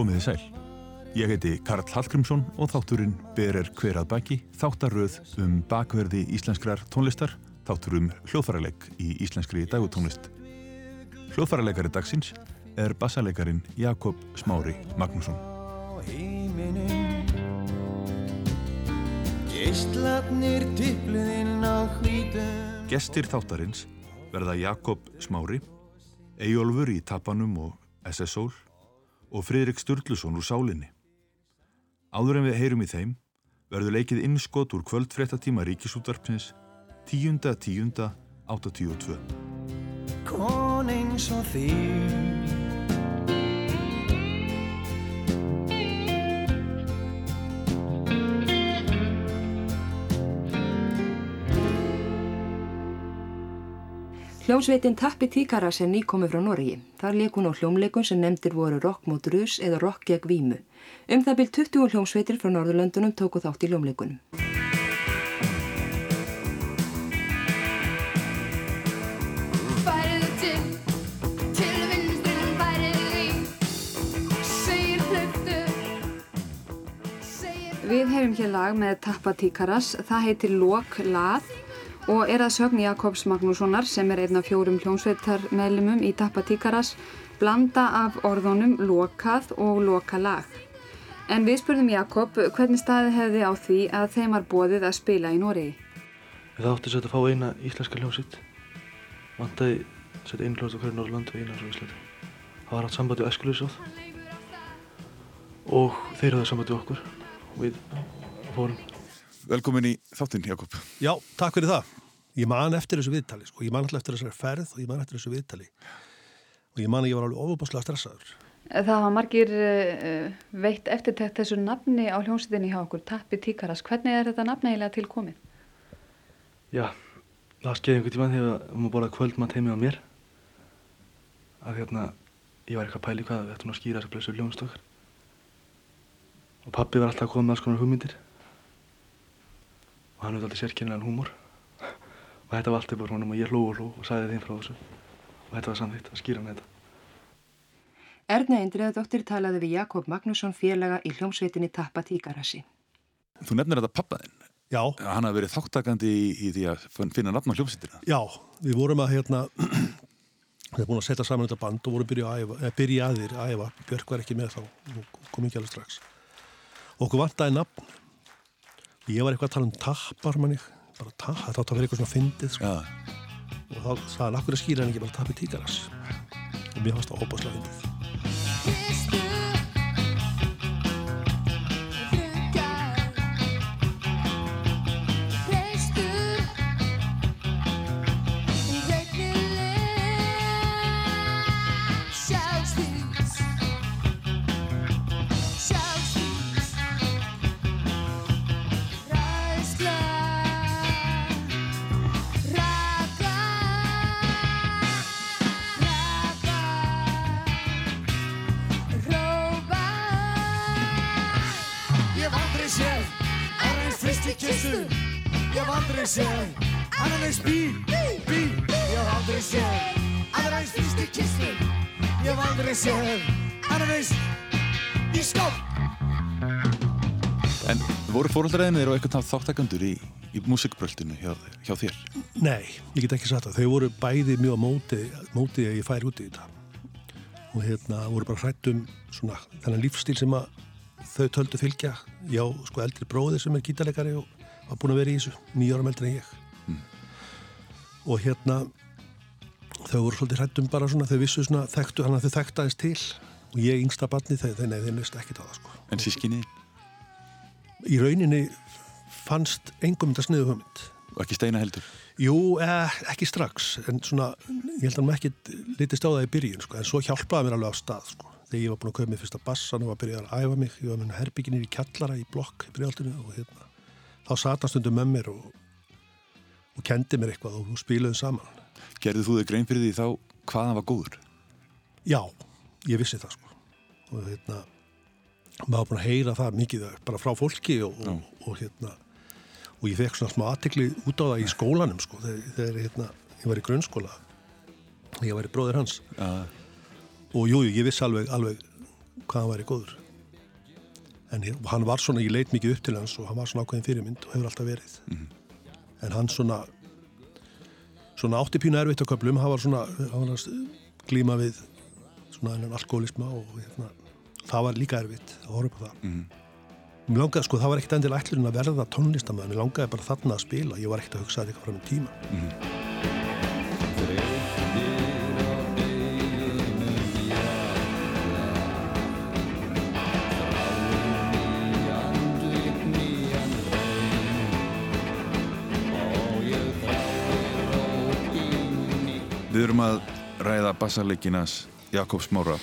Komiði sæl. Ég heiti Karl Hallgrímsson og þátturinn ber er hver að baki þáttaröð um bakverði íslenskrar tónlistar, þáttur um hljóðfærarleik í íslenskri dagutónlist. Hljóðfærarleikari dagsins er bassaleikarin Jakob Smári Magnússon. Gestir þáttarins verða Jakob Smári, Eyjólfur í Tapanum og SSól og Fridrik Sturluson úr Sálinni. Áður en við heyrum í þeim verður leikið innskot úr kvöldfréttatíma Ríkisútvarpsins 10.10.82. Kon eins og þig Hljómsveitin Tappi Tíkaras er nýkomi frá Norgi. Þar leik hún á hljómleikun sem nefndir voru Rock mot Rus eða Rock gegn Vímu. Um það byrj 20 hljómsveitir frá Norðurlöndunum tóku þátt í hljómleikunum. Við heyrum hér lag með Tappa Tíkaras, það heitir Lok Lað og er að sögn Jakobs Magnússonar sem er einn af fjórum hljómsveitar meðlumum í Tappa Tíkaras blanda af orðunum lokað og lokalag. En við spurðum Jakob hvernig staði hefði á því að þeim var bóðið að spila í Noregi. Það átti sér að fá eina íslenska hljómsitt. Vantaði setja einu hljómsitt á hverju Norrland og eina frá Íslandi. Það var átt sambandi á Eskulisjóð og þeir hafði sambandi á okkur og við fórum. Velkomin í þáttinn, Jakob. Já, takk fyrir það. Ég man eftir þessu viðtali, sko. Ég man alltaf eftir þessari ferð og ég man eftir þessu viðtali. Og ég man að ég var alveg ofubáslega stressaður. Það hafa margir uh, veitt eftirtekt þessu nafni á hljómsveitinni hjá okkur, Tappi Tíkaras. Hvernig er þetta nafni eiginlega til komið? Já, það skeiði einhvern tíma þegar við maður borðað kvöldmatt heimi á mér. Að hérna, ég var eitthvað að pæli hvað við ættum að skýra þessa blessu hljómstökar. Og pappi var alltaf að koma með alls konar hugmyndir. Og hann hefði alltaf sérkennilegan húmor. Og þetta var alltaf bara honum og ég hló og hló og sagði þeim frá þessu. Og þetta var samþýtt að skýra með þetta. Erna Indriðadóttir talaði við Jakob Magnússon félaga í hljómsveitinni Tappa Tíkarasi. Þú nefnir þetta pappaðinn. Já, Hann hafi verið þáttakandi í, í því að finna nafn á hljómsýttina. já, við vorum að hérna, við erum búin að setja saman þetta band og vorum byrja að æfa, eða byrja aðir að æfa. Björk var ekki með þá, kom ekki alveg strax. Okkur vantaði nafn. Ég var eitthvað að tala um tappar, manni, bara það átt að vera eitthvað svona fyndið, sko. Og þá sagði hann, akkur að skýra hann ekki bara tappi tíkaras. Og mér fannst það óbáslega fyndið. Voru fóröldræðinir og eitthvað þáttakandur í, í músikbröltinu hjá, hjá þér? Nei, ég get ekki sagt það. Þau voru bæði mjög á móti, móti að ég færi út í þetta. Og hérna voru bara hrætt um svona þennan lífstíl sem að þau töldu fylgja. Já, sko eldri bróðir sem er gítarleikari og var búin að vera í þessu, nýja ára eldri en ég. Og hérna þau voru svolítið hrætt um bara svona, þau vissu svona þekktu, hann að þau þekktu aðeins til og ég yngsta barni þau, þau, nei, þeim veist ekki það sko. En sískinni Í rauninni fannst engum þetta sniðu hugmynd. og ekki steina heldur? Jú, eh, ekki strax, en svona, ég held að maður ekkert litist á það í byrjun, sko, en svo hjálpaði mér alveg á stað, sko. Þegar ég var búin að kaupa mér fyrsta bassan og var að byrja að æfa mig, ég var með herbygginir í kjallara í blokk í byrjaldinu og hérna, þá sat hann stundum með mér og, og kendi mér eitthvað og spiluðum saman. Gerðu þú þig grein fyrir því þá hvað hann var góður? Já, ég vissi það, sko. Og hérna, maður búin að heyra það mikið bara frá fólki og, og, og hérna, og ég fekk svona smá aðtekli út á það í skólanum, sko, þegar, þegar hérna, ég var í grunnskóla, ég var í bróðir hans. Já, og jú, jú, ég vissi alveg, alveg hvað hann væri góður. En ég- hann var svona, ég leit mikið upp til hans og hann var svona ákveðin fyrirmynd og hefur alltaf verið. En hann svona svona átti pínu erfitt á köflum hann var svona, hann var að glíma við svona alkoholisma og hérna, það var líka erfitt að horfa upp á það. Mhm. Mér langaði, sko, það var ekkert endilega ætlurinn að verða tónlistamæður, mér langaði bara þarna að spila, ég var ekkert að hugsa eitthvað fram í tíma. Við erum að ræða bassarleikinas Jakob Smára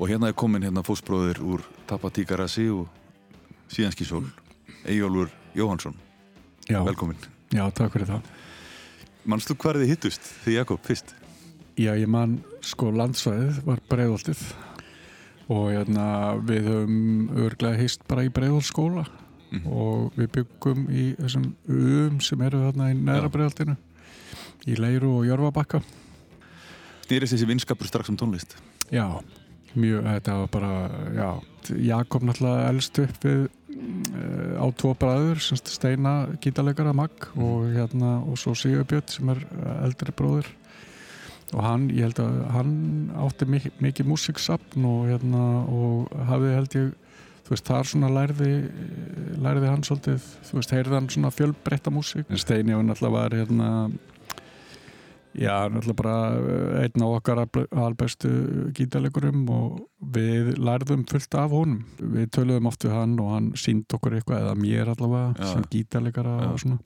og hérna er komin hérna fósbróðir úr Tapatíkarasi og síðanskísól Eyjólfur Jóhansson Já, velkomin. já, takk fyrir það. Manstu hvar þið hittust því Jakob fyrst? Já, ég man, sko, landsvæðið var breiðoltið og hérna, við höfum örglega hýst bara í breiðolskóla Mhm. og við byggum í þessum um sem eru þarna í neðra Já. breiðoltinu í Leiru og Jörfabakka. Snýrist þessi vinskapur strax um tónlist? Já, mjög, þetta var bara, já, Jakob náttúrulega elst upp við uh, á tvo bræður, Steina gítarleikara Magg og hérna og svo Sigurbjörn sem er eh, eldri bróður og hann, ég held að hann átti mikið, mikið músiksapn og hérna og hafði held ég þú veist, þar svona lærði lærði hann svolítið, þú veist, heyrði hann svona fjölbreytta músík, en Steini var náttúrulega var hérna Já, náttúrulega bara eh, einn af okkar albe- albestu gítarleikurum og við lærðum fullt af honum. Við töluðum oft við hann og hann sínd okkur eitthvað eða mér allavega Já. sem gítarleikara Já. og svona.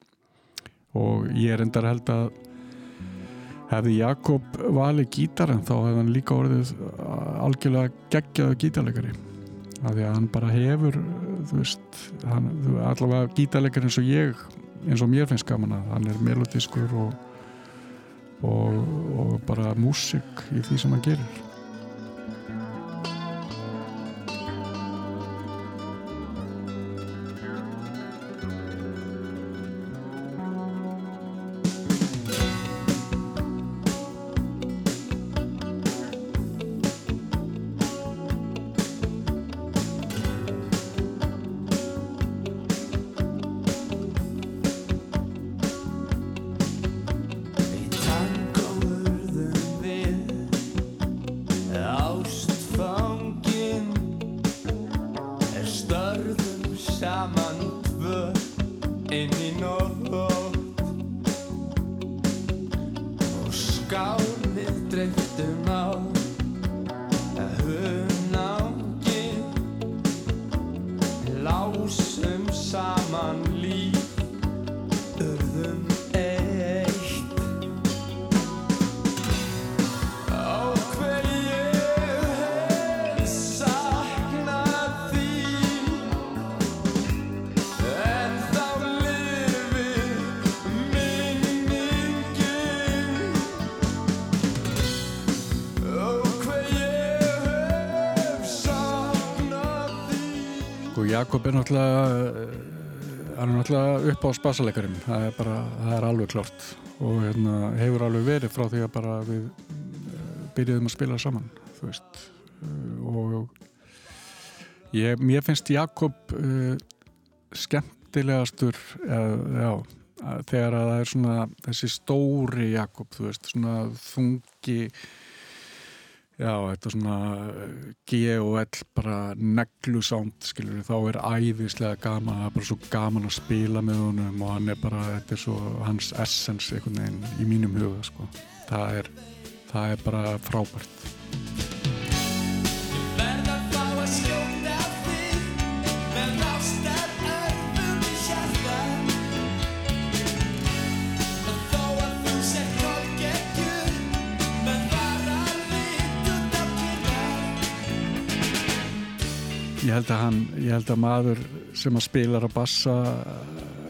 Og ég er endar held að hefði Jakob valið gítarinn þá hefði hann líka orðið algjörlega geggjaðu gítarleikari. Af því að hann bara hefur, þú veist, hann, allavega gítarleikari eins og ég, eins og mér finnst gaman að hann er melodískur og og, og bara músik í því sem hann gerir Jakob er náttúrulega eh, hann er náttúrulega upp á spassaleikarinn það er bara, það er alveg klart og hérna, hefur alveg verið frá því að bara við eh, byrjuðum að spila saman þú veist. Eh, og ég, mér finnst Jakob uh, skemmtilegastur uh, já, þegar að það er svona þessi stóri Jakob þú veist, svona þungi Já, þetta er svona eh, G og L bara neglu sound, skilur þá er æðislega gaman, það er bara svo gaman að spila með honum og hann er bara þetta er svo hans essence einhvern veginn í mínum huga, sko. Það er, það er bara frábært Ég held að hann, ég held að maður sem að spilar að bassa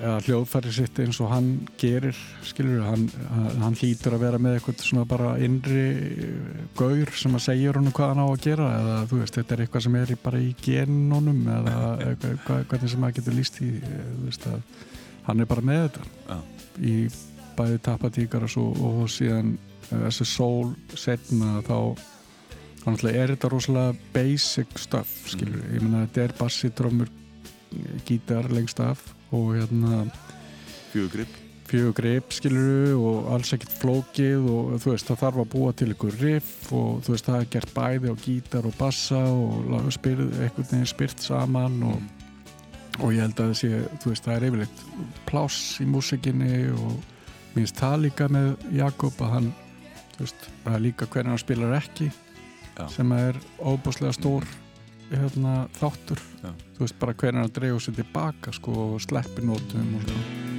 eða hljóðfæri sitt eins og hann gerir, skilur hann, hann- hann hlýtur að vera með eitthvað svona bara innri eh, gaur sem að segja honum hvað hann á að gera eða þú veist, þetta er eitthvað sem er bara í genunum eða eitthvað, eitthvað, hvernig sem maður getur líst í, eh, þú veist að hann er bara með þetta. Í bæði tapatíkar og, svo, og síðan eh, þessi sól setna þá þannig að er þetta rosalega basic stuff skilur, ég meina þetta er bassi, drömmur gítar lengst af og hérna Fjögugrip. fjögur greip skiluru og alls ekkert flókið og þú veist það þarf að búa til ykkur riff og þú veist það er gert bæði á gítar og bassa og spyrð, einhvern veginn spyrt saman og, og ég held að það sé þú veist það er yfirleitt pláss í músikinni og minnst það líka með Jakob að hann þú veist það er líka hvernig hann spilar ekki Já. sem er óbúslega stór hérna, þáttur Já. þú veist bara hvernig hann dregur sér tilbaka sko og sleppi nótum og svona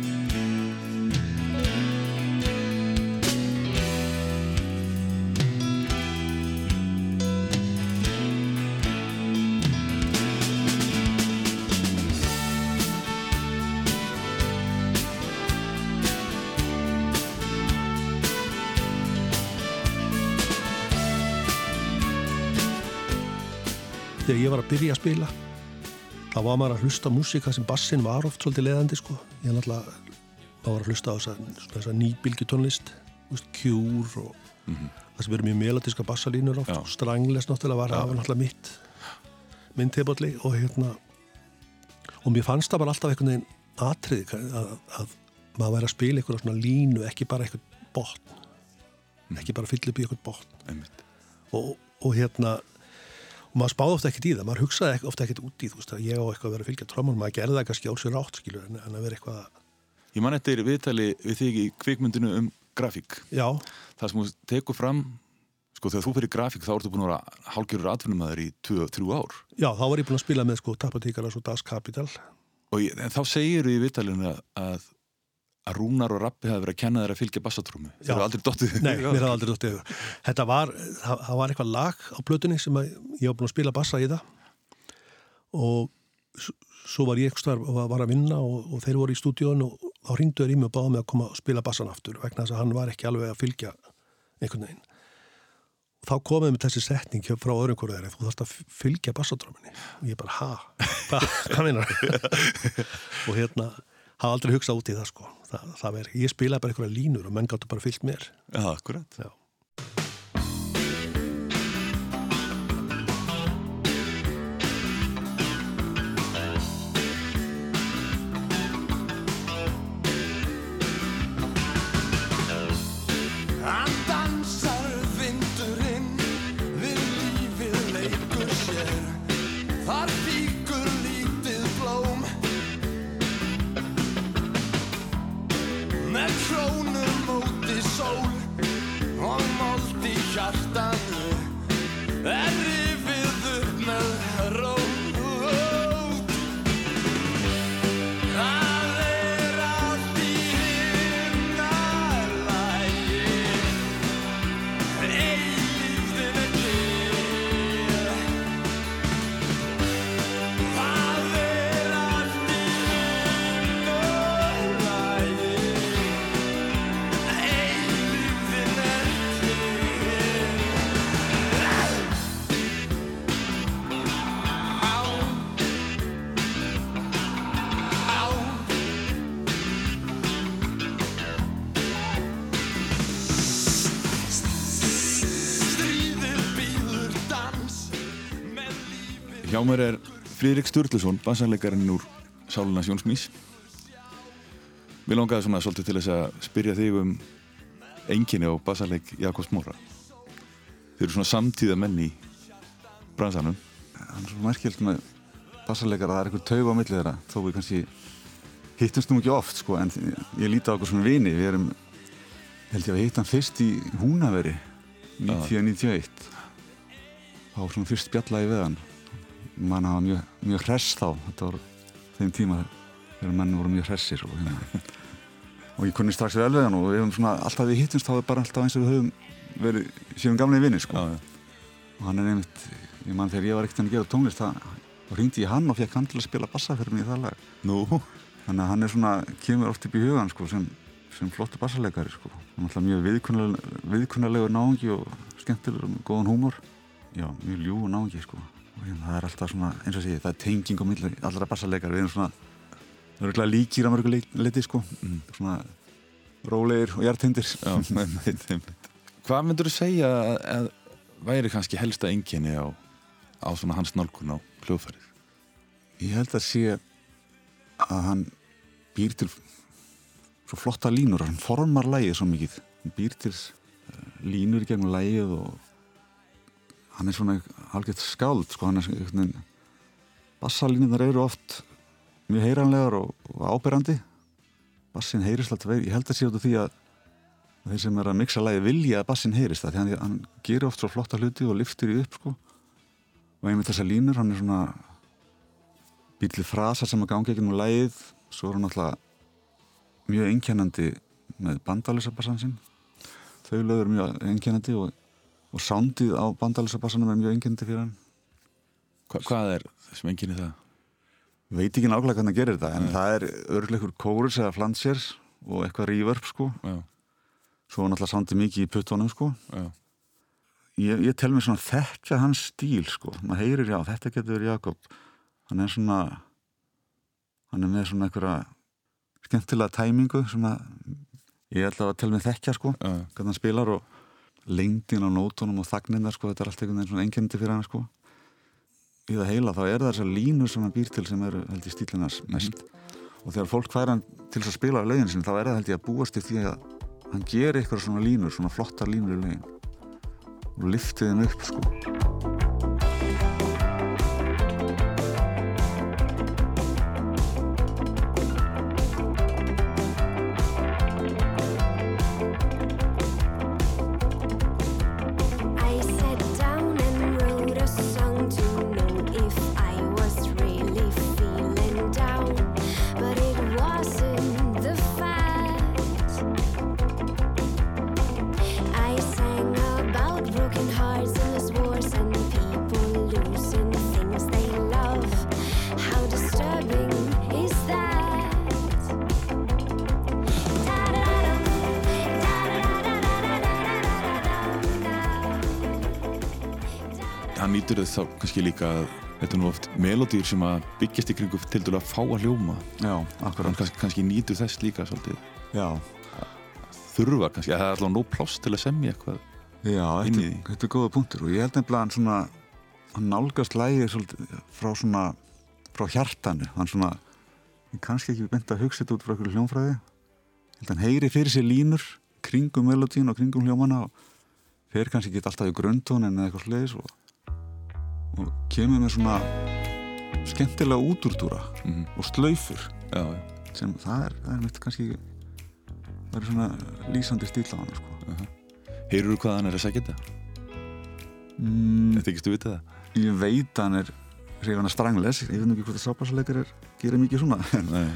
ég var að byrja að spila þá var maður að hlusta á músíka sem bassin var oft svolítið leðandi sko. Ég náttúrulega maður var að hlusta á þessa, svona þessa nýbylgjutónlist kjúr og það sem verður mjög melodiska bassalínur oft. Og strangles náttúrulega var, það var náttúrulega mitt minn tilbólli og hérna og mér fannst það bara alltaf einhvern veginn atrið að, að maður væri að spila einhverja svona línu ekki bara einhvern botn. Ekki bara fylla upp í einhvern botn. Og, og hérna maður spáði ofta ekkert í það, maður hugsaði ofta ekkert út í þú veist að ég á eitthvað að vera að fylgja tróman maður gerði það kannski á sér rátt skilur en, en að vera eitthvað að, Ég man eftir viðtali við þig í kvikmyndinu um grafík. já, Það sem þú tekur fram, sko þegar þú fyrir grafík þá ertu búin að vera hálgjörur atvinnumæður í 2-3 ár. já, þá var ég búin að spila með sko Tapatíkaras og Das Kapital Og ég, en þá segir í viðtalinu að, að að Rúnar og Rappi hafi verið að kenna þér að fylgja bassatrúmi. Já. Það eru aldrei dottið. Nei, mér hafði aldrei dótt yfir. Þetta var, það, það var eitthvað lag á plötunni sem að ég var búin að spila bassa í það og svo var ég eitthvað var, var að vinna og, og þeir voru í stúdíun og þá ringdu þeir í mig og báði mig að koma að spila bassan aftur vegna þess að hann var ekki alveg að fylgja einhvern veginn. Og þá komið með þessi setning frá öðrum hverju þeirra, þú þarfst að fylgja bassatróminni. Og ég bara, það. Það, er, ég spilaði bara einhverja línur og menn gáttu bara fylgt mér. Já, akkurat. Já. Hann Hjá mér er Friðrik Sturluson, bassarleikarinn úr Sáluna Sjónsmís. Mér langaði svona svolítið til þess að spyrja þig um enginni á bassarleik Jakobs Móra. Þau eru svona samtíða menn í bransanum. Það er svo merkjöld með bassarleikar að það er einhver taug á milli þeirra þó við kannski hittumst nú ekki oft sko en ég líti á okkur svona vini við erum, held ég að við hittum fyrst í Húnaveri 1991 þá var svona fyrst spjallaði við hann mann hafa mjög, mjög hress þá þetta var þeim tíma þegar menn voru mjög hressir og, hérna. og ég kunni strax við hann og við hefum svona alltaf við hittumst þá er bara alltaf eins og við höfum verið síðan gamlega vinni sko og hann er einmitt, ég mann þegar ég var ekkert að gera tónlist það, þá ringdi ég hann og fekk hann til að spila bassa fyrir mig í það lag Nú, þannig að hann er svona, kemur oft upp í hugan sko, sem, sem flottu bassarleikari sko. hann er alltaf mjög viðkunnalegur, náungi og skemmtilegur og góðan húmor já, mjög ljúu náungi sko. Og hérna, það er alltaf svona, eins og sé það er tenging á milli allra bassarleikari við erum svona, við erum líkir á mörgu leiti sko, Mm. svona rólegir og hjartindir. Hvað myndur þú segja að, væri kannski helsta einkenni á, á svona hans nálgun á hljóðfærið? Ég held að sé að hann býr til svo flotta línur, hann formar lægið svo mikið, hann býr til uh, línur gegnum lægið og hann er svona algjört skáld, sko, bassalínunar eru oft mjög heyranlegar og, og áberandi. Bassin heyrist alltaf ég held að sé út af því að þeir sem er að mixa lægi vilja að bassin heyrist það, því hann, hann gerir oft svo flotta hluti og liftir í upp, sko. Og einmitt þessar línur, hann er svona býrlið frasar sem að gangi ekki nú lægið, svo er hann alltaf mjög einkennandi með bandalisabassan sinn. Þau lögur mjög einkennandi og, og sándið á bandalisabassanum er mjög einkennandi fyrir hann. Hva, hvað er þessum enginni það? veit ekki nákvæmlega hvernig hann gerir þetta en það er örgleikur kórus eða flansjér og eitthvað reverb sko. Já, svo náttúrulega sándið mikið í puttunum sko. Já, ég, ég tel mér svona þekkja hans stíl sko. Maður heyrir já, þetta getur Jakob. Hann er svona hann er með svona einhverja skemmtilega tæmingu sem að ég ætla að tel mér þekkja sko já, hvernig hann spilar og lengdin á nótunum og þagninnar sko, þetta er allt einhvern veginn svona engjandi fyrir hann sko. Í það heila þá er það þessar línur sem hann býr til sem eru held ég stílinas mest. Og þegar fólk fær hann til að spila á lögin sin þá er það held ég að búast til því að hann gerir eitthvað svona línur, svona flottar línur í lögin og liftið þeim upp sko nýtur þess þá kannski líka að þetta er nú oft melodýr sem að byggjast í kringu til dælu að fá að hljóma. Já, akkurat. Kannski, kannski nýtur þess líka svolítið. Já, þurfa kannski, að það er alltaf nóg pláss til að semja eitthvað já þetta, þetta er góða punktur og ég held nefnilega hann svona hann nálgast lægið svolítið frá svona frá hjartanu, hann svona kannski ekki beint að hugsa þetta út frá einhverju að hann heyri fyrir sér línur kringum melodín og kringum hljómana og fer kannski ekki alltaf í grundtónin eða eitthvað sliðis og, og kemur með svona skemmtilega útúrdúra Mhm. og slaufur já, já. sem það er, það er mitt kannski það er svona lýsandi stíl á hann sko. heyrur þú hvað hann er að segja þetta? mm, Þetta ekki stu vitað það? ég veit hann er hrifan að strangles ég veit nú ekki hvort að sápasleikar er gerir mikið svona Nei.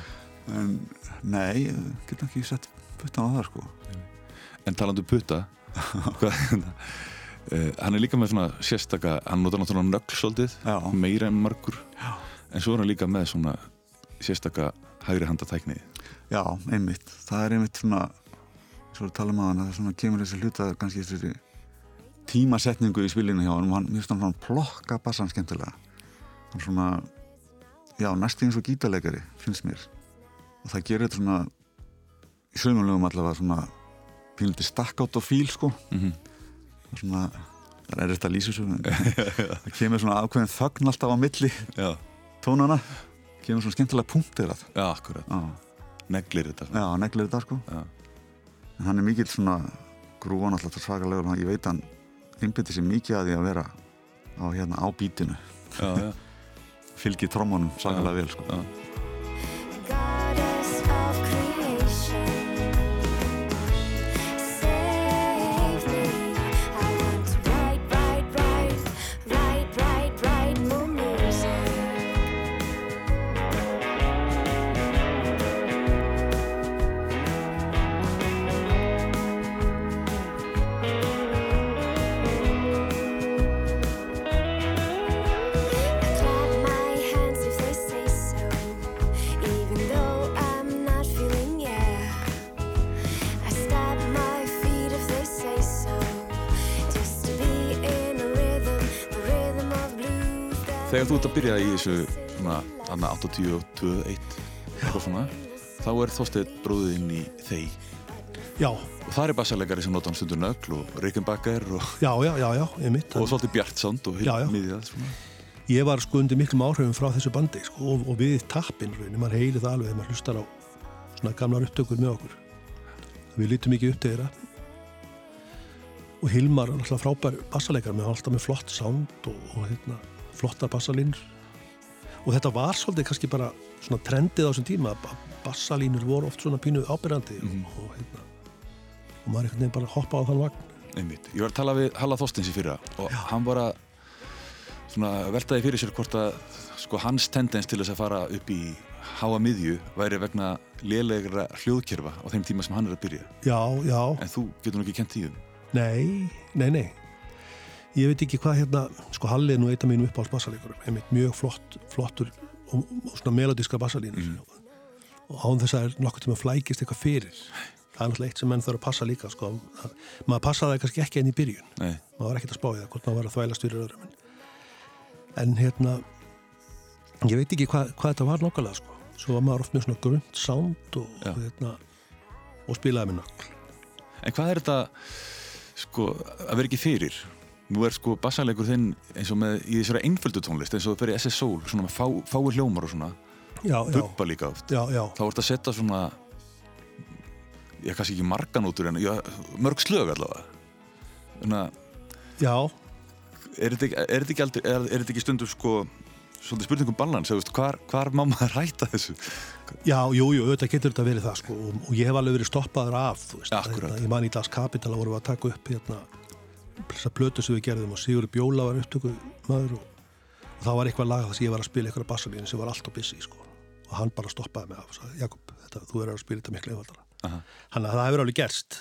en nei, ég get ekki sett puttan á það sko En talandu putta hvað, uh, hann er líka með svona sérstaka, hann notar náttúrulega nögl svolítið, Já. meira en margur. Já. en svo er hann líka með svona sérstaka hægri handatækni já, einmitt, það er einmitt svona svo að tala um að hann það er svona kemur þessi hluta kannski þessi tímasetningu í spilinu hjá og hann, mér finnst hann svona plokka bassan skemmtilega. Hann svona já, næstu eins og gítarleikari finnst mér. Og það gerir þetta svona í sögumlegum allavega svona pínliti stakkátt og fíl sko. Mm -hmm. Það er svona það er þetta lýsisum það kemur svona ákveðin þögn alltaf á milli Já, tónana kemur svona skemmtilega punktir að já, akkurat, já, neglir þetta svona. já neglir þetta sko. Já. en hann er mikill svona grúan alltaf svakalegur og ég veit hann einbytti sér mikið að því að vera á hérna á bítinu Já, já, fylgir trommunum svakalega vel sko. Já. Þegar þú ert að byrja í þessu svona, þarna 82, 1 eitthvað svona, þá er Þorsteinn bróðinn í þeir Já, og það er bassalegari sem nota hann stundur nögl og Rickenbacker og, já, já, já, já, einmitt. og svolítið Bjart Sand og svona. Ég var sko undir miklum áhrifum frá þessu bandi sko, og, og við tappin, maður heyri það alveg þegar maður hlustar á svona gamlar upptökur með okkur. Við lítum mikið upp til þeirra. Og Hilmar, alltaf frábær bassaleikar með alltaf með flott sound og, og hérna, flottar bassalínur. Og þetta var svolítið kannski bara svona trendið á þessum tíma að bassalínur voru oft svona pínu ábyrjandi og, hérna, og maður einhvern veginn bara hoppa á þann vagn. Einmitt. Ég var að tala við Halla Þorstins í fyrra og hann var að svona, veltaði fyrir sér hvort að sko, hans tendens til þess að fara upp í háa miðju væri vegna lélegra hljóðkerfa á þeim tíma sem hann er að byrja. Já, já. En þú getur nú ekki kent því um. Nei, nei, nei. Ég veit ekki hvað hérna, sko Halli er nú eitt af mínum uppáhalds bassalíkur, einmitt mjög flott, flottur og, og svona melodíska bassalínur og án þess að er nokkuð tíma flækist eitthvað fyrir. Það er náttúrulega eitt sem menn þarf að passa líka, sko. Að, maður passaði kannski ekki enn í byrjun. Nei. Maður var ekkert að spá í það, hvort maður var að þvælast fyrir öðrum. En, en hérna, ég veit ekki hvað, hvað þetta var nokkulega, sko. Svo var maður oft með svona grund sound og, og, hérna, og spilaði með nögl. En hvað er þetta sko, að vera ekki fyrir? Nú er sko bassalegur þinn eins og með í þessari einföldu tónlist eins og það fyrir SS Soul, svona fá, fáir hljómar og svona, Já, já, bubba líka oft. já, já. Þá ertu að setja svona, ég kannski ekki marganótur en já, mörg slög allavega. Þannig að Já, er þetta ekki, er ekki, er, er ekki stundum sko svolítið spurningum balans, hvar, hvar má maður ræta þessu? Já, jú, jú, auðvitað getur þetta verið það sko og, og ég hef alveg verið stoppaður af, þú veist, hérna, ég man í Das Kapital að vorum við að taka upp hérna þessar plötu sem við gerðum og Sigur Bjóla var upptöku maður og, og þá var eitthvað lag þar sem ég var að spila eitthvað bassalínu sem var allt á busy sko og hann bara stoppaði mig af og sagði, Jakob, þetta, þú er að spila þetta miklu einfaldara. Þannig að það hefur alveg gerst.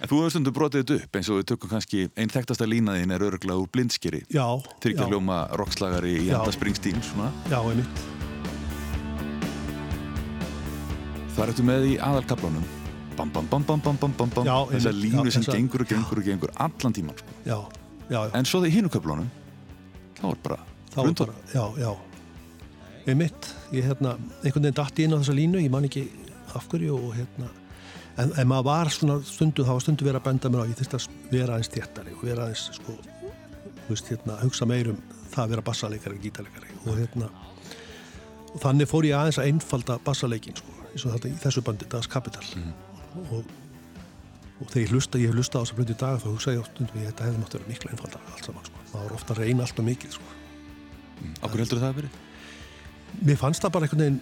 En þú hefur stundum brotið þetta upp eins og við tökum kannski einn þekktasta línaðin er öruglega úr blindskeri. Já, hljóma rockslagari í enda Springsteen svona. já, einmitt. Það ertu með í aðalkaplanum bam bam bam bam bam bam bam bam. Þessa einmitt, línu sem gengur og gengur og gengur allan tíman sko. Já, já, já. en svo það í hinu köflunum þá er bara þá bara, já, já. Einmitt, ég hérna einhvern veginn datti inn á þessa línu, ég man ekki af hverju og hérna en, en maður var svona stundu, það var stundu verið að benda mér á ég þurfti að vera aðeins téttari og vera aðeins sko, veist, hérna, hugsa meir um það að vera bassaleikari og gítarleikari og hérna og þannig fór ég aðeins að einfalda bassaleikin sko, og í þessu bandi, Das Kapital og, og þegar ég hlusta, ég hef hlusta á þessa blötu í dag þá hugsa ég oft stundum ég þetta hefði mátt vera miklu einfaldara allt saman sko, maður var ofta að reyna alltaf mikið sko Akkur heldur það að verið? Mér fannst það bara einhvern veginn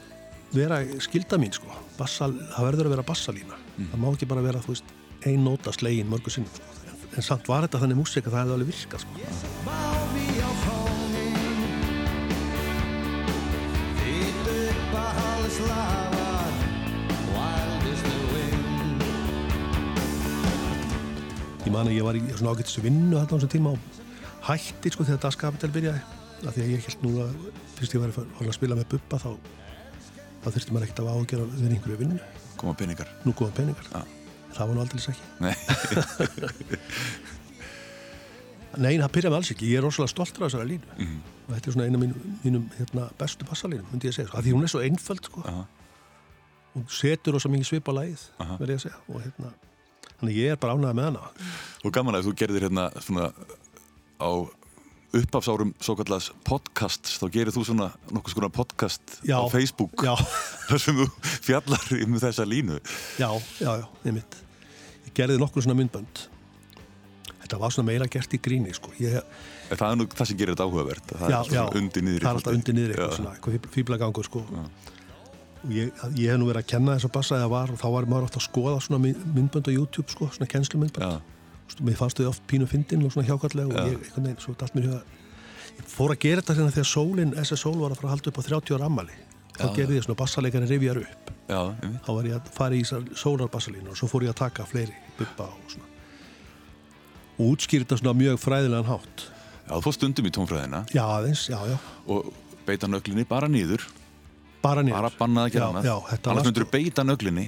vera skilda mín sko. Bassal, það verður að vera bassalína. Það má ekki bara vera, þú veist, ein nóta slegin mörgu sinnum. Sko. En, en samt var þetta þannig músika að það hefði alveg virkað sko. Má mig Ég man að ég var í svona ágættistu vinnu þetta á þessum tíma og hætti sko þegar Das Kapital byrjaði. Af því að ég held nú að fyrst ég var að spila með Bubba þá, þá þurfti maður ekkert að ágjöra við einhverju vinnu. Koma peningar Nú góða peningar. Já. Það var nú aldrei ekki. Nei, Nei, það byrjaði með alls ekki. Ég er rosalega stoltur af þessari línu. Mhm. Og þetta er svona eina af mínum, mínum hérna, bestu bassalínum, myndi ég að segja. Sko. Af Því hún er svo einföld, sko. Aha. Hún setur rosa mikið svip á þannig ég er bara ánægð með hana. og gaman að þú gerðir hérna svona á uppafsárum svo kallast podcasts þá gerir þú svona nokkuð skona podcast Já. á Facebook Já, þar sem þú fjallar um þessa línu já, já, já, einmitt. Ég gerði nokkur svona myndbönd. Þetta var svona meira gert í gríni, sko. Ég, það er nú það sem gerir þetta áhugavert það já, er já, undir niður það er alltaf undir niður eitthvað Já. svona, eitthvað fýblagangur, sko. Og ég, ég hef nú verið að kenna þess að bassa eða var og þá var maður ofta að skoða svona mynd- myndbönd á YouTube, sko, svona kennslumyndbönd. Mér fannst þau oft pínu fyndin og svona hjákallega og ég, einhvern veginn, svo dalt mér huga ég fór að gera þetta hérna þegar sólin, SS Sól var að fara að halda upp á 30 ára ammali þá gerði ég svona bassaleikari rifjar upp. Já, þá var ég að fara í sólarbassalínu og svo fór ég að taka fleiri bubba og svona. Og útskýrði þetta svona mjög fræðilegan hátt. Já, þú fórst stundum í tónfræðina. Já aðeins, já, já, og beita nöglinni bara nýður bara niður. Bara bannað að gera þetta annars myndur þú beita nöglinni.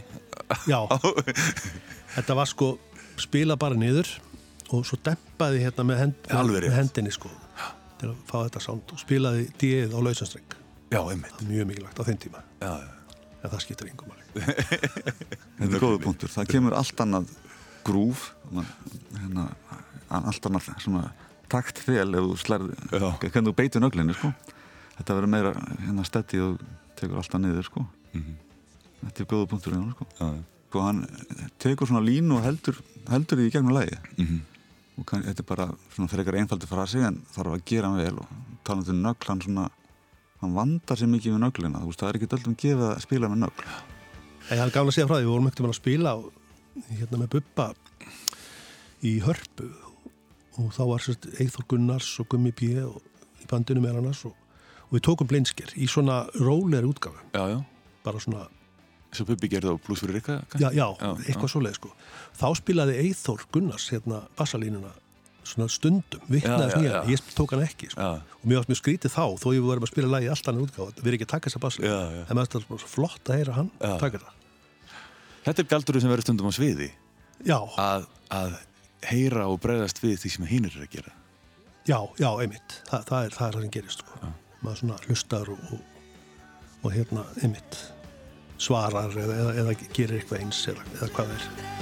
Já, þetta var sko spila bara niður og svo dempaði hérna með, hend, með hendinni sko til að fá þetta sound og spilaði D-ið á lausanstreng já, einmitt. Mjög mikilvægt á þeim tíma. Já, já. en það skiptir yngum Þetta er góða punktur. Það kemur allt annað grúf, hérna, allt annað svona takt fel ef þú slærði, hvernig þú beitir nöglinni, sko. Þetta verður meira hérna steddi og tekur alltaf niður, sko. Þetta er góða punktur hérna, sko. Já, Sko hann tekur svona línu og heldur, heldur því í gegnum lægi. Mhm. Og kann, þetta er bara svona frekar einfaldi frasi en þarf að gera hann vel og talandi um nögl, hann svona, hann vandar sér mikið við nöglina. Þú veist, það er ekki öllum gefið að spila með nögl. Það er gafn að segja frá því, við vorum ekkert að spila á, hérna með Bubba í hörpu og þá var sérst Eithor Gunnars og Gummi P. og í bandinu með annars og, og við tókum blindsker í svona róleri útgafu, já, já. bara svona, Svo Bubbi gerði á Blues fyrir Rikka? já, já, eitthvað svoleið sko. Þá spilaði Eithor Gunnars hérna bassalínuna svona stundum, vitnaði Já, já, nýja, já. ég tók hann ekki sko. Og mér varst mjög skrítið þá, þó ég verðum að spila lagi alltaf hann útgáfa, við erum ekki að taka þessa bassalínu, en er bara svo flott að heyra hann taka það. Þetta er galdurinn sem verður stundum á sviði Já, að, að heyra og bregðast við því sem hinnir er að gera Já, já, einmitt. Þa, það, er, það er það sem gerist, sko. Maður svona hlustar og, og, og hérna, einmitt, svarar eða, eða, eða gerir eitthvað eins eða, eða hvað er.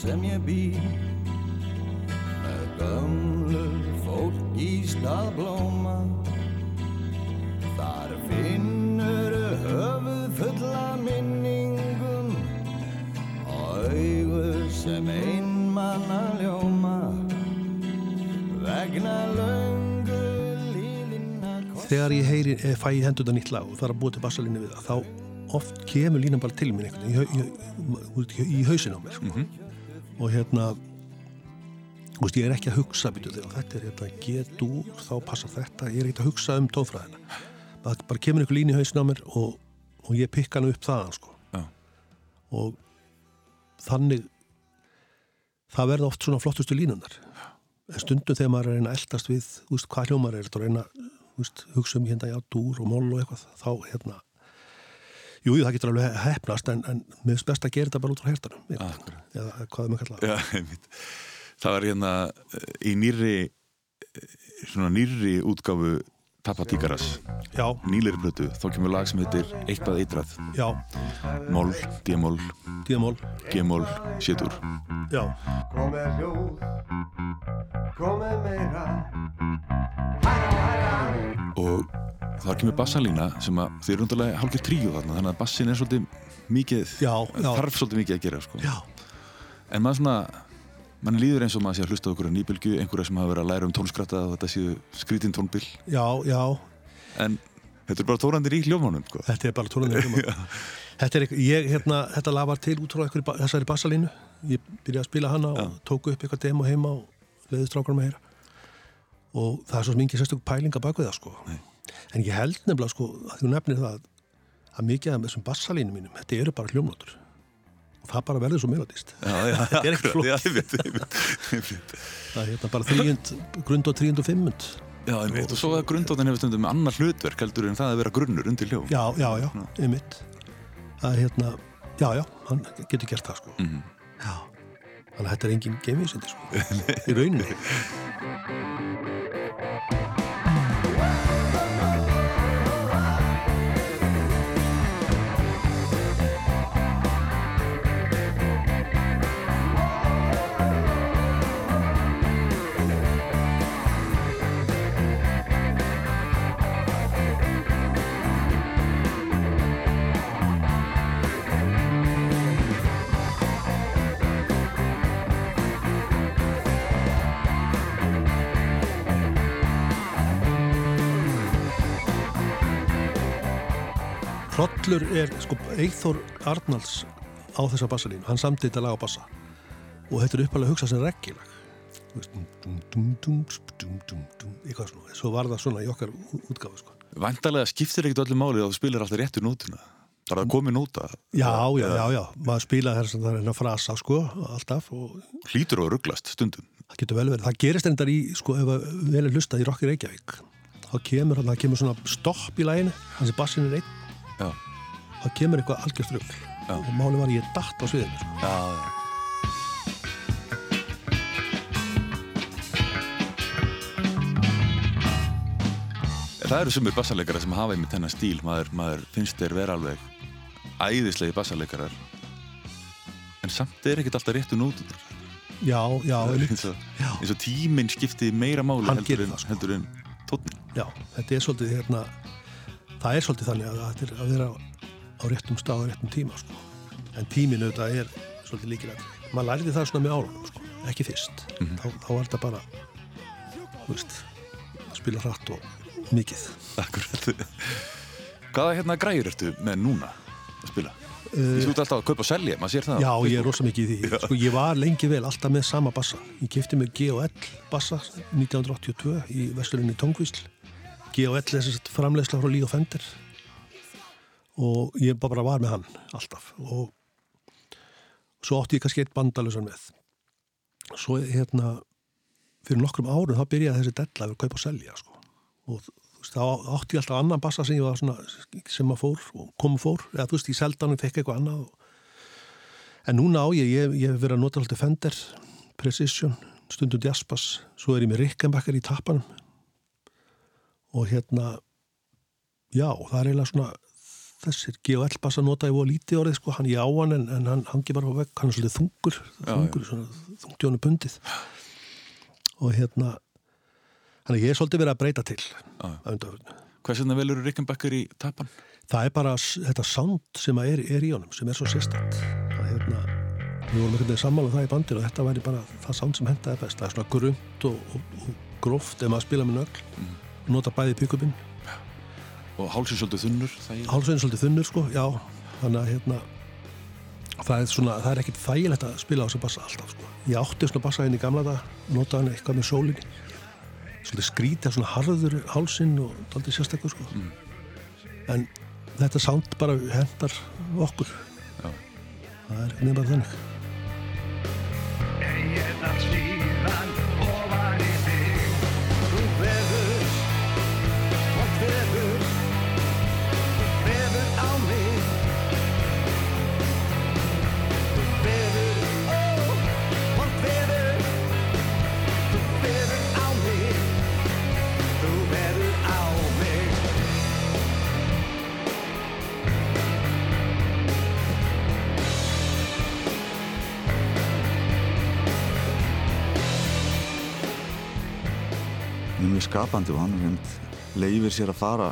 Sem ég bý. Með gömlu fólk í stað blóma. Þar finnur höfuð fulla minningum. Og augu sem einmanna ljóma. Vegna löngu líðina Þegar ég heyri, eh, fæ ég hendur þetta nýtt lag og er að búa til bassalínu við það, þá oft kemur línan bara til mér einhvern veginn í, í, í, í hausin á mér, sko. Og hérna, þú veist, ég er ekki að hugsa, býtu þegar þetta er hérna, get úr, þá passar þetta, ég er ekki að hugsa um tónfræðina. Það bara kemur einhver lín í hausin á mér og, og ég pikka hann upp þaðan, sko. Já. Og þannig, það verða oft svona flottustu línunar. En stundum þegar maður er að reyna að eldast við, þú veist, hvað hljómar er þetta að reyna, þú veist, hugsa um hérna, já, dúr og mól og eitthvað, þá, hérna, jú, það getur alveg hefnast, en, en finnst best að gera þetta bara út frá hertanum, eða hvað maður kallað. Já, einmitt. Það var hérna eh, í nýrri eh, svona nýrri útgáfu Tappa Tíkaras, Já, nýlir blötu þá kemur lag sem heitir Eitthvað eitrað. Já, Mól, D-mól, G-mól, Sétur. Já, Komið hljóð, komið meira. Og þar kemur bassalína sem að þið eru undarlega hálfgerð tríu þarna þannig að bassin er svolítið mikið Já, já. þarf svolítið mikið að gera sko. já, en maður svona mann líður eins og maður sé að hlusta á okkur nýbylgu einhverja sem hafa verið að læra um tónskratta og þetta séu skrítin tónbil. Já, já, en þetta er bara tórandir í hljómanum sko. þetta er bara tónlega Þetta er eitthvað, ég, hérna, þetta lag var til út frá þessari bassalínu, ég byrjaði að spila hana og tóku upp eitthvað demo heima og leiði strákarum að heyra. Og það er svo mikið sérstökum pælinga bak við það sko. En ég held nefnilega sko, að þú nefnir það að mikið af þessum bassalínum mínum, þetta eru bara hljómlótur og það bara verður svo melodist. Þetta er ég veit. Það er hérna bara þrýjund, grund og þrýjund og fimmund. já, ég veit, og svo að grundóttin hefur stundum með annar hlutverk heldur en það að vera grunnur undir hljóm Já, já, já, einmitt. Það er hérna, já, já, hann getur gert það sko. Mhm. Já, þannig að þetta er engin geimvísindi sko, í rauninni. Hrollur er, sko, Eithor Arnalds á þessa bassalínu, hann samti þetta lag á bassa. Og þetta er uppalega hugsað sem reggilag eitthvað svona, svo var það svona í okkar ú- útgáfu, sko. Væntalega skiptir ekkert öllu máli að þú spilar alltaf réttu nótuna. Bara að komi nóta Já, já, já, já, maður spila þess að það er að frasa, sko, alltaf og hlýtur og rugglast stundum. Það getur vel verið, það gerist endar í, sko, ef að vel er hlustað í Rokki Reykjavík. Þá kemur, það kemur svona stopp í læginu, að bassin er einn. Já, þá kemur eitthvað algjörst rugl Já. og máli var ég datt á sviðinu, sko. já, já. Það eru sumir bassarleikara sem hafa einmitt þennan stíl maður, maður finnst þeir vera alveg æðislegi bassarleikarar en samt er ekkert alltaf réttu nótunar Já, já, eins og, og tíminn skipti meira máli Hann heldur en, það, sko. heldur en tónn Já, þetta er svolítið hérna, það er svolítið þannig að þetta er að vera á réttum stað á réttum tíma sko. en tíminu þetta er svolítið líkilega maður lærði það svona með árunum sko. ekki fyrst, Mhm. þá, þá var þetta bara veist að spila hratt og mikið Akkurat Hvaða hérna græjur ertu með núna að spila? Því þú ert alltaf að kaupa og selja, maður sér það Já, ég er Facebook. rosa mikið í því sko, ég var lengi vel alltaf með sama bassa ég kefti mig G&L bassa 1982 í vesturinni Tongvísl G&L er þess að framleiðsla frá Líó Fender og ég bara var með hann alltaf. Og svo átti ég kannski eitt bandalusan með. Svo hérna fyrir nokkrum árum þá byrjaði þessi della að kaupa og selja sko. og veist, þá átti ég alltaf annan bassa sem ég var svona sem að fór og kom og fór. Eða þú veist, ég seldanum fekk eitthvað annað og En núna á ég, ég, ég hef verið að nota alltaf Fender, Precision, stundum Jaspers, svo er ég með Rickenbacker í tappanum. Og hérna, já, það er eiginlega svona þessir G.O.L. bassa nota ég voru lítið orðið, sko, hann ég á hann en, en hann hangi bara á vegg, hann er svolítið þungur, þungur, þungtjónu pundið og hérna, hann ég er svolítið verið að breyta til að. Hvers vegna velur Rickenbacker í tappan? Það er bara þetta sound sem að er, er í honum, sem er svo sérstætt. Það er hérna, við vorum veginn sammála um það í bandinu og þetta væri bara það sound sem hendaði best. Það er svona grunt og, og, og gróft ef maður spila með nögl, Mm. nota bæði pick-upin. Og hálsinn svolítið þunnur. Hálsveginn svolítið þunnur, sko, já. Þannig að hérna, það er svona, það er ekkit þægilegt að spila á þessu bassa alltaf, sko. Ég átti svona bassa inn í gamla dag, nota hann eitthvað með sólinni. Svolítið skrítið, svona harður hálsinn og daldið sérstaklega, sko. Mm. En þetta sound bara hendar okkur. Já. Það er nefnir bara þannig. Skapandi og hann leifir sér að fara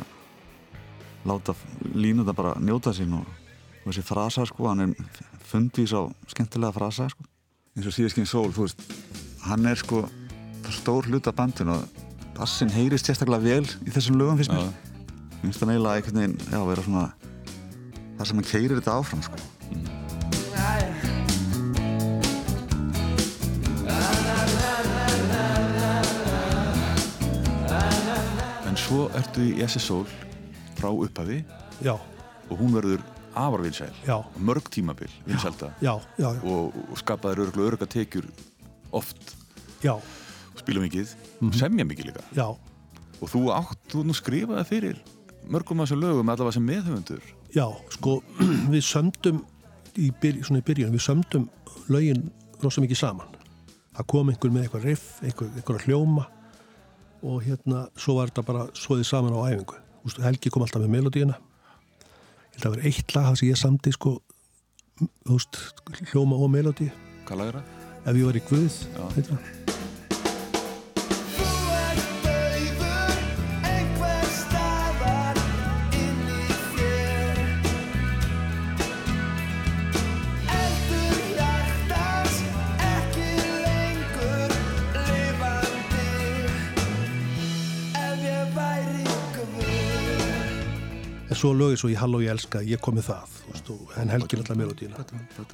láta línu það bara njóta sín og, og þessi frasa sko, hann er fundvís á skemmtilega frasa sko. eins og síðaskinn sól, þú veist hann er sko stór hluta bandin og bassin heyrist sérstaklega vel í þessum lögum fyrst mér. Mér finnst það vera svona það sem hann keirir þetta áfram sko. En svo ertu í SSól frá upphafi Já, og hún verður afar vinsæl. Já, mörg tímabil já, og, og skapaður örgulega örga tekjur oft, já, spila mikið Mhm. semja mikið líka. Já, og þú átt, þú nú skrifaði fyrir mörgum af þessum lögum allavega sem meðhöfundur. Já, sko, við sömdum í, byr, svona í byrjun, við sömdum lögin rosa mikið saman. Það kom einhver með eitthvað riff, einhver, einhver hljóma og hérna, svo var þetta bara svoðið saman á æfingu. Veist, Helgi kom alltaf með melodíuna. Að vera eitt lag það sem ég samdi, sko, veist, hljóma og melodí. hvað lagur það? Ef ég var í Guð, Já. heitir svo lögið svo í Halló ég elska, ég kom með það veist, og, en Helgi náttúrulega melodíuna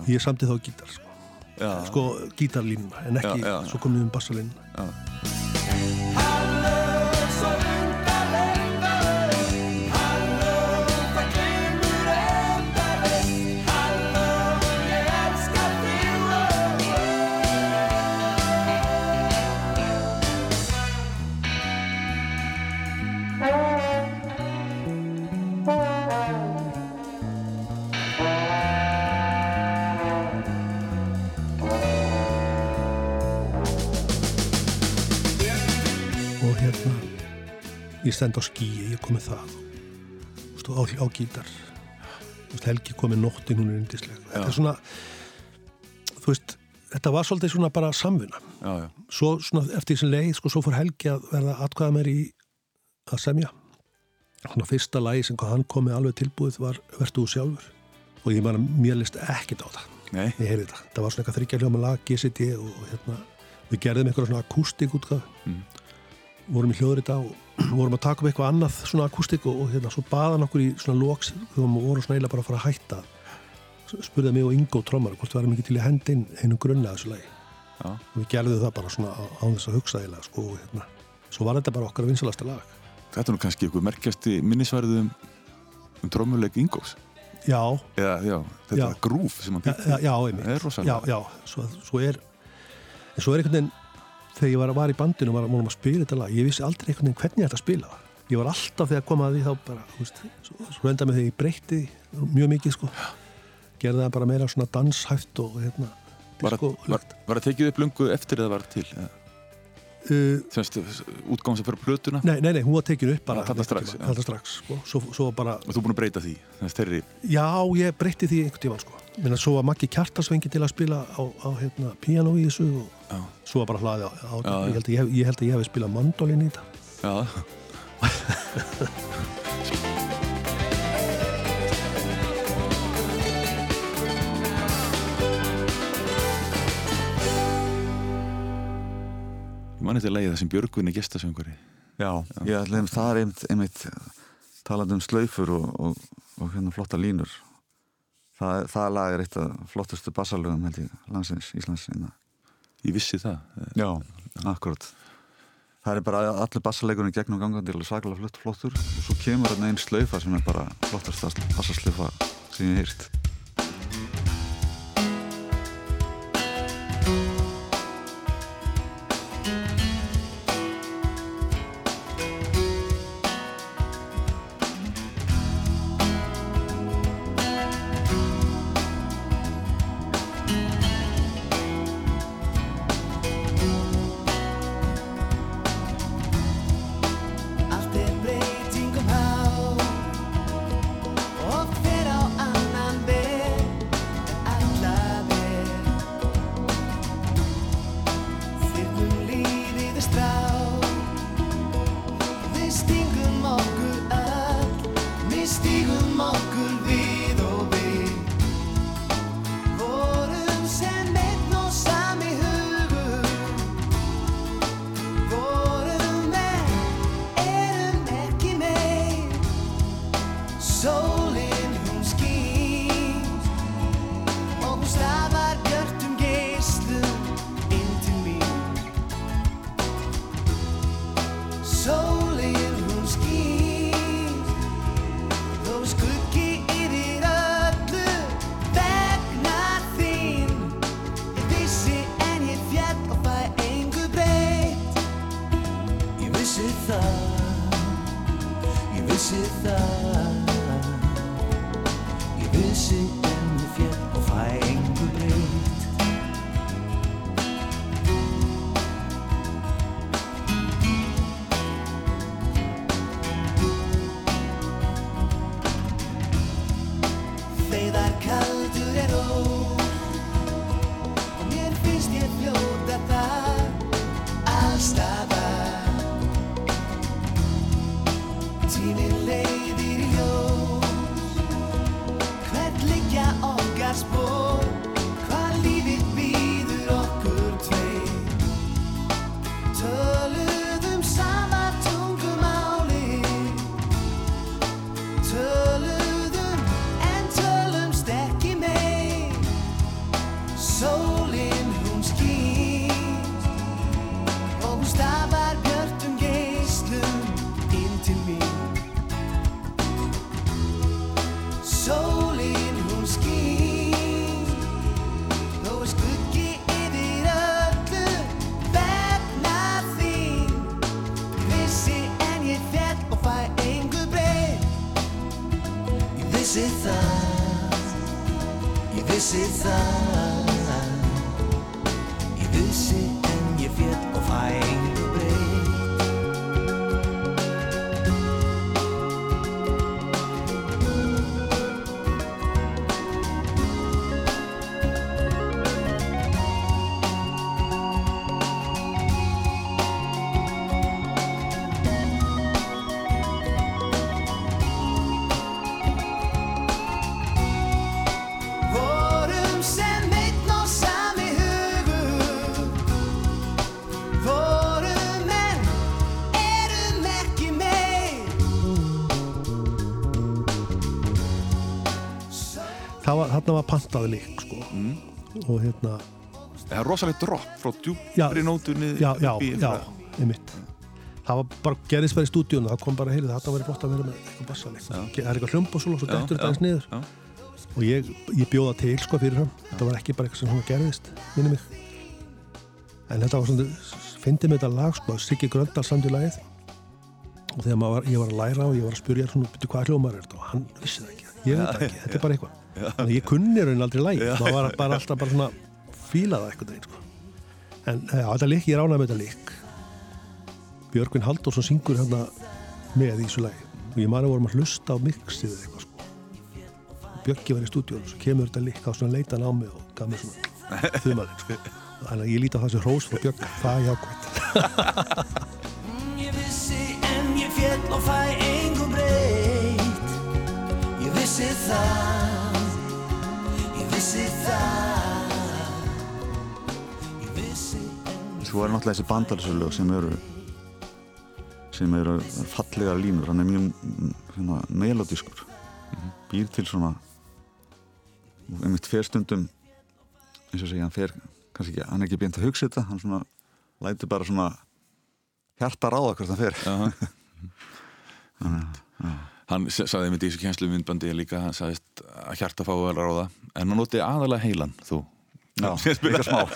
ég samti þá gítar sko, Já, sko gítarlínuna en ekki, Já, já. svo kom við um bassalínuna ég stend á skíi, ég kom með það. Og á, á gítar. Veist, Helgi kom með nóttin, hún er yndisleg. Þetta er svona þú veist, þetta var svolítið svona bara samvinna. Já, já. svo svona eftir þessi leið, sko, svo fór Helgi að verða atkvæða mér í að semja. Svona fyrsta lagi sem hann kom með alveg tilbúið var Vertu þú sjálfur. Og ég man að mér list ekkit á það. Nei, ég heyrði þetta, það var svona eitthvað þryggja hljóma lag GCD og hérna við gerðum eitthvað svona akústik útgáð Mm. vorum í hljóðrita og vorum að taka upp eitthvað annað svona akústik og, og hérna svo baðan okkur í svona loks þegar við vorum svona eiginlega bara að fara að hætta spurði mig og Ingo Trommar hvort við varum ekki til í hendi inn einum grunna þessu lagi Já. og við gerðum það bara svona á, á þess að hugsa eiginlega sko og hérna svo var þetta bara okkar vinsalasta lag þetta er nú kannski ykkur merkjasti minnisværið um, um trómuleik Ingós já, eða, já, þetta Já. grúf sem hann já, býtti já, já. Það er rosalega. já, já, svo, er svo er einhvern veginn þegar ég var, var í bandinu og var, vorum að spila þetta lag. Ég vissi aldrei einhvern veginn hvernig ég ætti að spila það. Ég var alltaf þegar kom að því þá bara þú veist, svo, enda með þegar ég breytti mjög mikið sko. Gerði það bara meira svona danshæft og hérna var, disco að- var, var að tekið upp lungu eftir eða var til eða, uh, útgáðum sem fyrir plötuna? Nei, nei, nei, hún var tekin upp bara þarna einhvern strax, þarna strax sko. svo, svo bara, og þú búin að breyta því þeirri já, ég breytti því einhvern tímann sko. Minna, svo var Maggi Kjartarsvengi til að spila á, á hérna, piano í þessu og. Svo var bara hlaði á, á Já, ég, held ég, hef- ég held að ég hef spilað mandolin í þetta. Já, ég man eitthvað leiði það sem Björgun er gestasöngari Já, ég ætla að það einmitt, einmitt talandi um slaufur og, og, og hérna flotta línur. Það, það lag er eitt af flottustu bassalögum held ég, landsins, Íslands inna. Ég vissi það. Já, akkurat. Það er bara allir bassalegurinn gegnum gangandi alveg svakalega flott, flottur. Og svo kemur einn slaufa sem er bara flottast bassaslaufa sem ég hef þarna var pantaði lík sko. og hérna Það er rosalegt dropp frá Já. djúpri nótunni já, já, já, einhverja- einmitt. Það var bara, gerðist bara í stúdíun það kom bara heyrðu, þetta var flott að vera með eitthvað bassaleik það er eitthvað hljómb og svo, svo Já, dettur þetta já, aðeins niður. já. og ég, ég bjóða til sko fyrir hann þetta var ekki bara eitthvað sem hún gerðist minni mig. En þetta var svona, fyndi með þetta lag sko Siggi Gröndal samt í lagið. Og þegar var, ég var að læra og ég var að spurja hvað hljómar er þetta? Og hann vissi það ekki, ég veit ekki, þetta er bara eitthvað þannig að ég kunni raun aldrei lagið. Maður var bara alltaf bara svona fílaða eitthvað deginn sko. En já, þetta lík, ég ránaði með þetta lík Björgvin Halldórsson syngur hérna með í þessu lagi. Og ég man að vorum að hlusta á mixið eða eitthvað sko. Björki var í stúdíónu og svo kemur þetta lík á svona leitan á mig og gaf mér svona þumalinn sko. Þannig að ég líti á þessu hrós frá Björk það er jákvæmt Ég vissi en ég féll og fæ engu breytt. Ég vissi það Svo er náttúrulega þessi bandalsölu sem eru sem eru fallegar línur. Hann er mjög mm, svona, melodískur býr til svona einmitt fer stundum eins og segja, hann fer kannski ekki, hann er ekki beint að hugsa þetta hann svona lætur bara svona hjarta ráða hvert hann fer. Hann s- sagði með þessu kjenslu myndbandi líka, hann sagðist að hjarta fái að ráða, en hann noti aðalega heilan, þú. Já, líka smá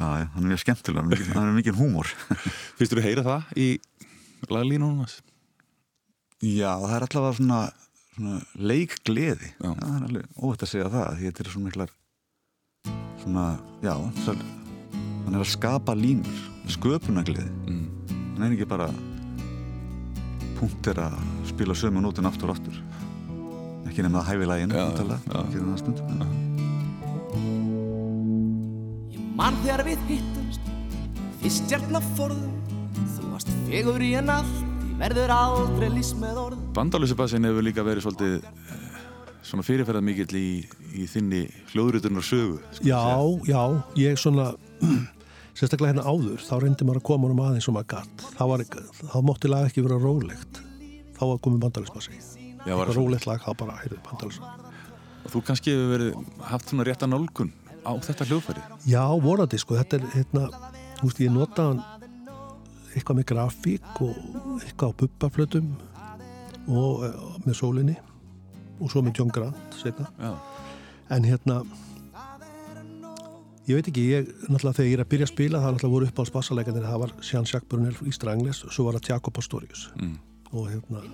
Já, hann er mjög skemmtilega hann er mikið húmor Fyrstu þú heyra það í laglínunum hans? Já, það er allavega svona, svona leikgleði Já. það er alveg óvægt að segja það því þetta er svona miklar svona, já hann er að skapa línur sköpunagleði Mm. hann er ekki bara punktir að spila sömu nótin aftur og aftur ekki nefna að hæfi lægin. Ég man þegar við hittumst Fyrst hjartna forðum Þú varst fegur í en allt Því verður aldrei lýst með orðum Bandalösubassin hefur líka verið svolítið eh, svona fyrirferðar mikill í, í þinni hljóðrutunar sögu. skal Já, segja. já, ég svona sérstaklega hérna áður, þá reyndi maður að koma honum aðeins sem maður gatt þá, var, þá mátti lag ekki vera rólegt þá var komið var eitthvað það rólegt lag, þá bara heyrðu bandalismasi Og þú kannski hefur verið haft svona rétta nálgun á þetta hljóðfæri. Já, vorandi, sko, þetta er hérna, þú veist, ég nota eitthvað með grafík og eitthvað á bubbaflötum og uh, með sólinni og svo með John Grant en hérna ég veit ekki, ég náttúrulega þegar ég er að byrja að spila það náttúrulega voru upp á spassaleganir það var Jean-Jacques Brunel í Strangles svo var það Jacob Pastorius Mm. og hérna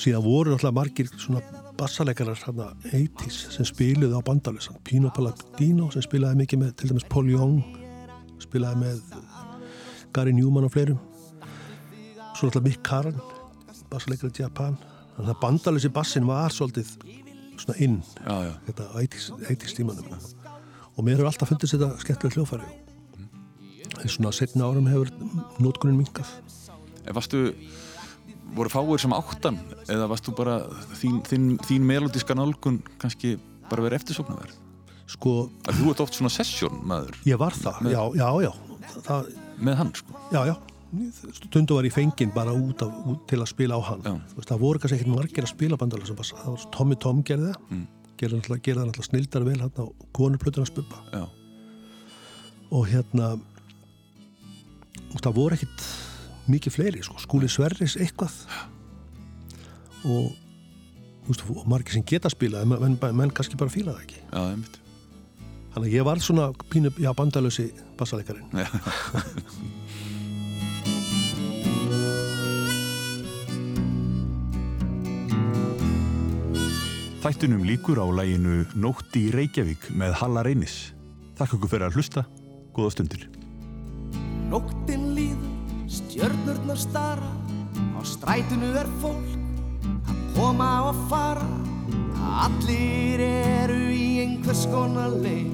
síðan voru náttúrulega margir svona bassalegarar hérna 80s sem spiluði á bandalessan Pino Palladino sem spilaði mikið með til dæmis Paul Young spilaði með Gary Newman og fleirum. Svo náttúrulega Mick Karan bassalegar í Japan. Þannig að bandalessi bassin var svolítið svona inn Já, já. þetta á 80s, 80s tímanum. Og mér hefur alltaf fundist þetta skemmtilega hljófæri en svona setna árum hefur nótkunnin minkað En varstu, voru fáir sem áttan eða varstu bara þín, þín, þín melodíska nálgun kannski bara verið eftirsóknarverð? sko, Að þú ert oft svona session maður ég var það, Með- já, já, já það, með hann, sko. já, já stundu var ég fenginn bara út, af, út til að spila á hann. Þú veist, það voru kannski ekkert margir að spila bandalega sem bassa, það var Tommy Tom gerði það Mm. gerði það náttúrulega snildar vel hann á konurplötuna spubba Já. og hérna það voru ekkert mikið fleiri, sko, skúli Sverris eitthvað og veist, og margir sem geta spilað en menn, menn, kannski bara fíla það ekki Já, þannig að ég var svona pínu, já, bandalösi bassalekarinn. Þættunum líkur á læginu Nótt í Reykjavík með Halla Reynis. Takk okkur fyrir að hlusta. Góða stundir. Líður, stjörnurnar stara Á strætinu er fólk að koma og fara. Allir eru í einhvers konar leik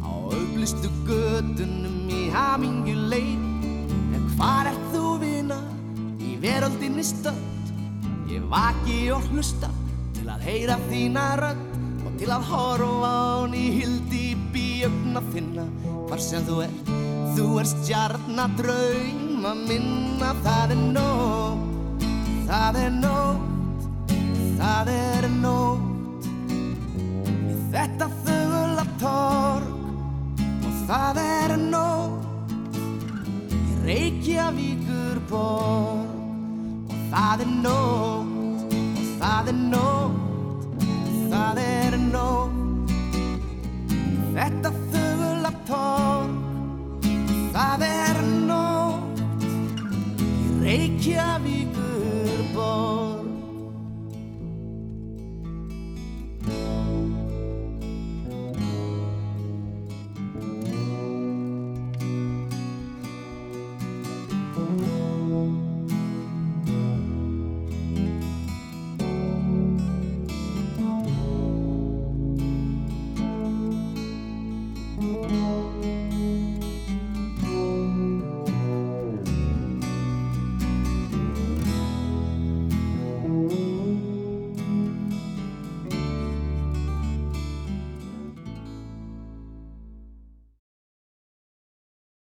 Á auglistu gödunum í hamingju leik En hvar ert þú vina? Í veröldinni stönd Ég vaki og hlusta til að heyra þína rödd Og til að horfa á ný hildi í ögna þinna Hvar sem þú ert. Þú er um að minna Það er nótt, það er nótt, það er nótt. Í þetta þögula torg og það er nótt. Í Reykjavíkur borg og það er nótt, og það er nótt, það er nótt. Þetta Yeah.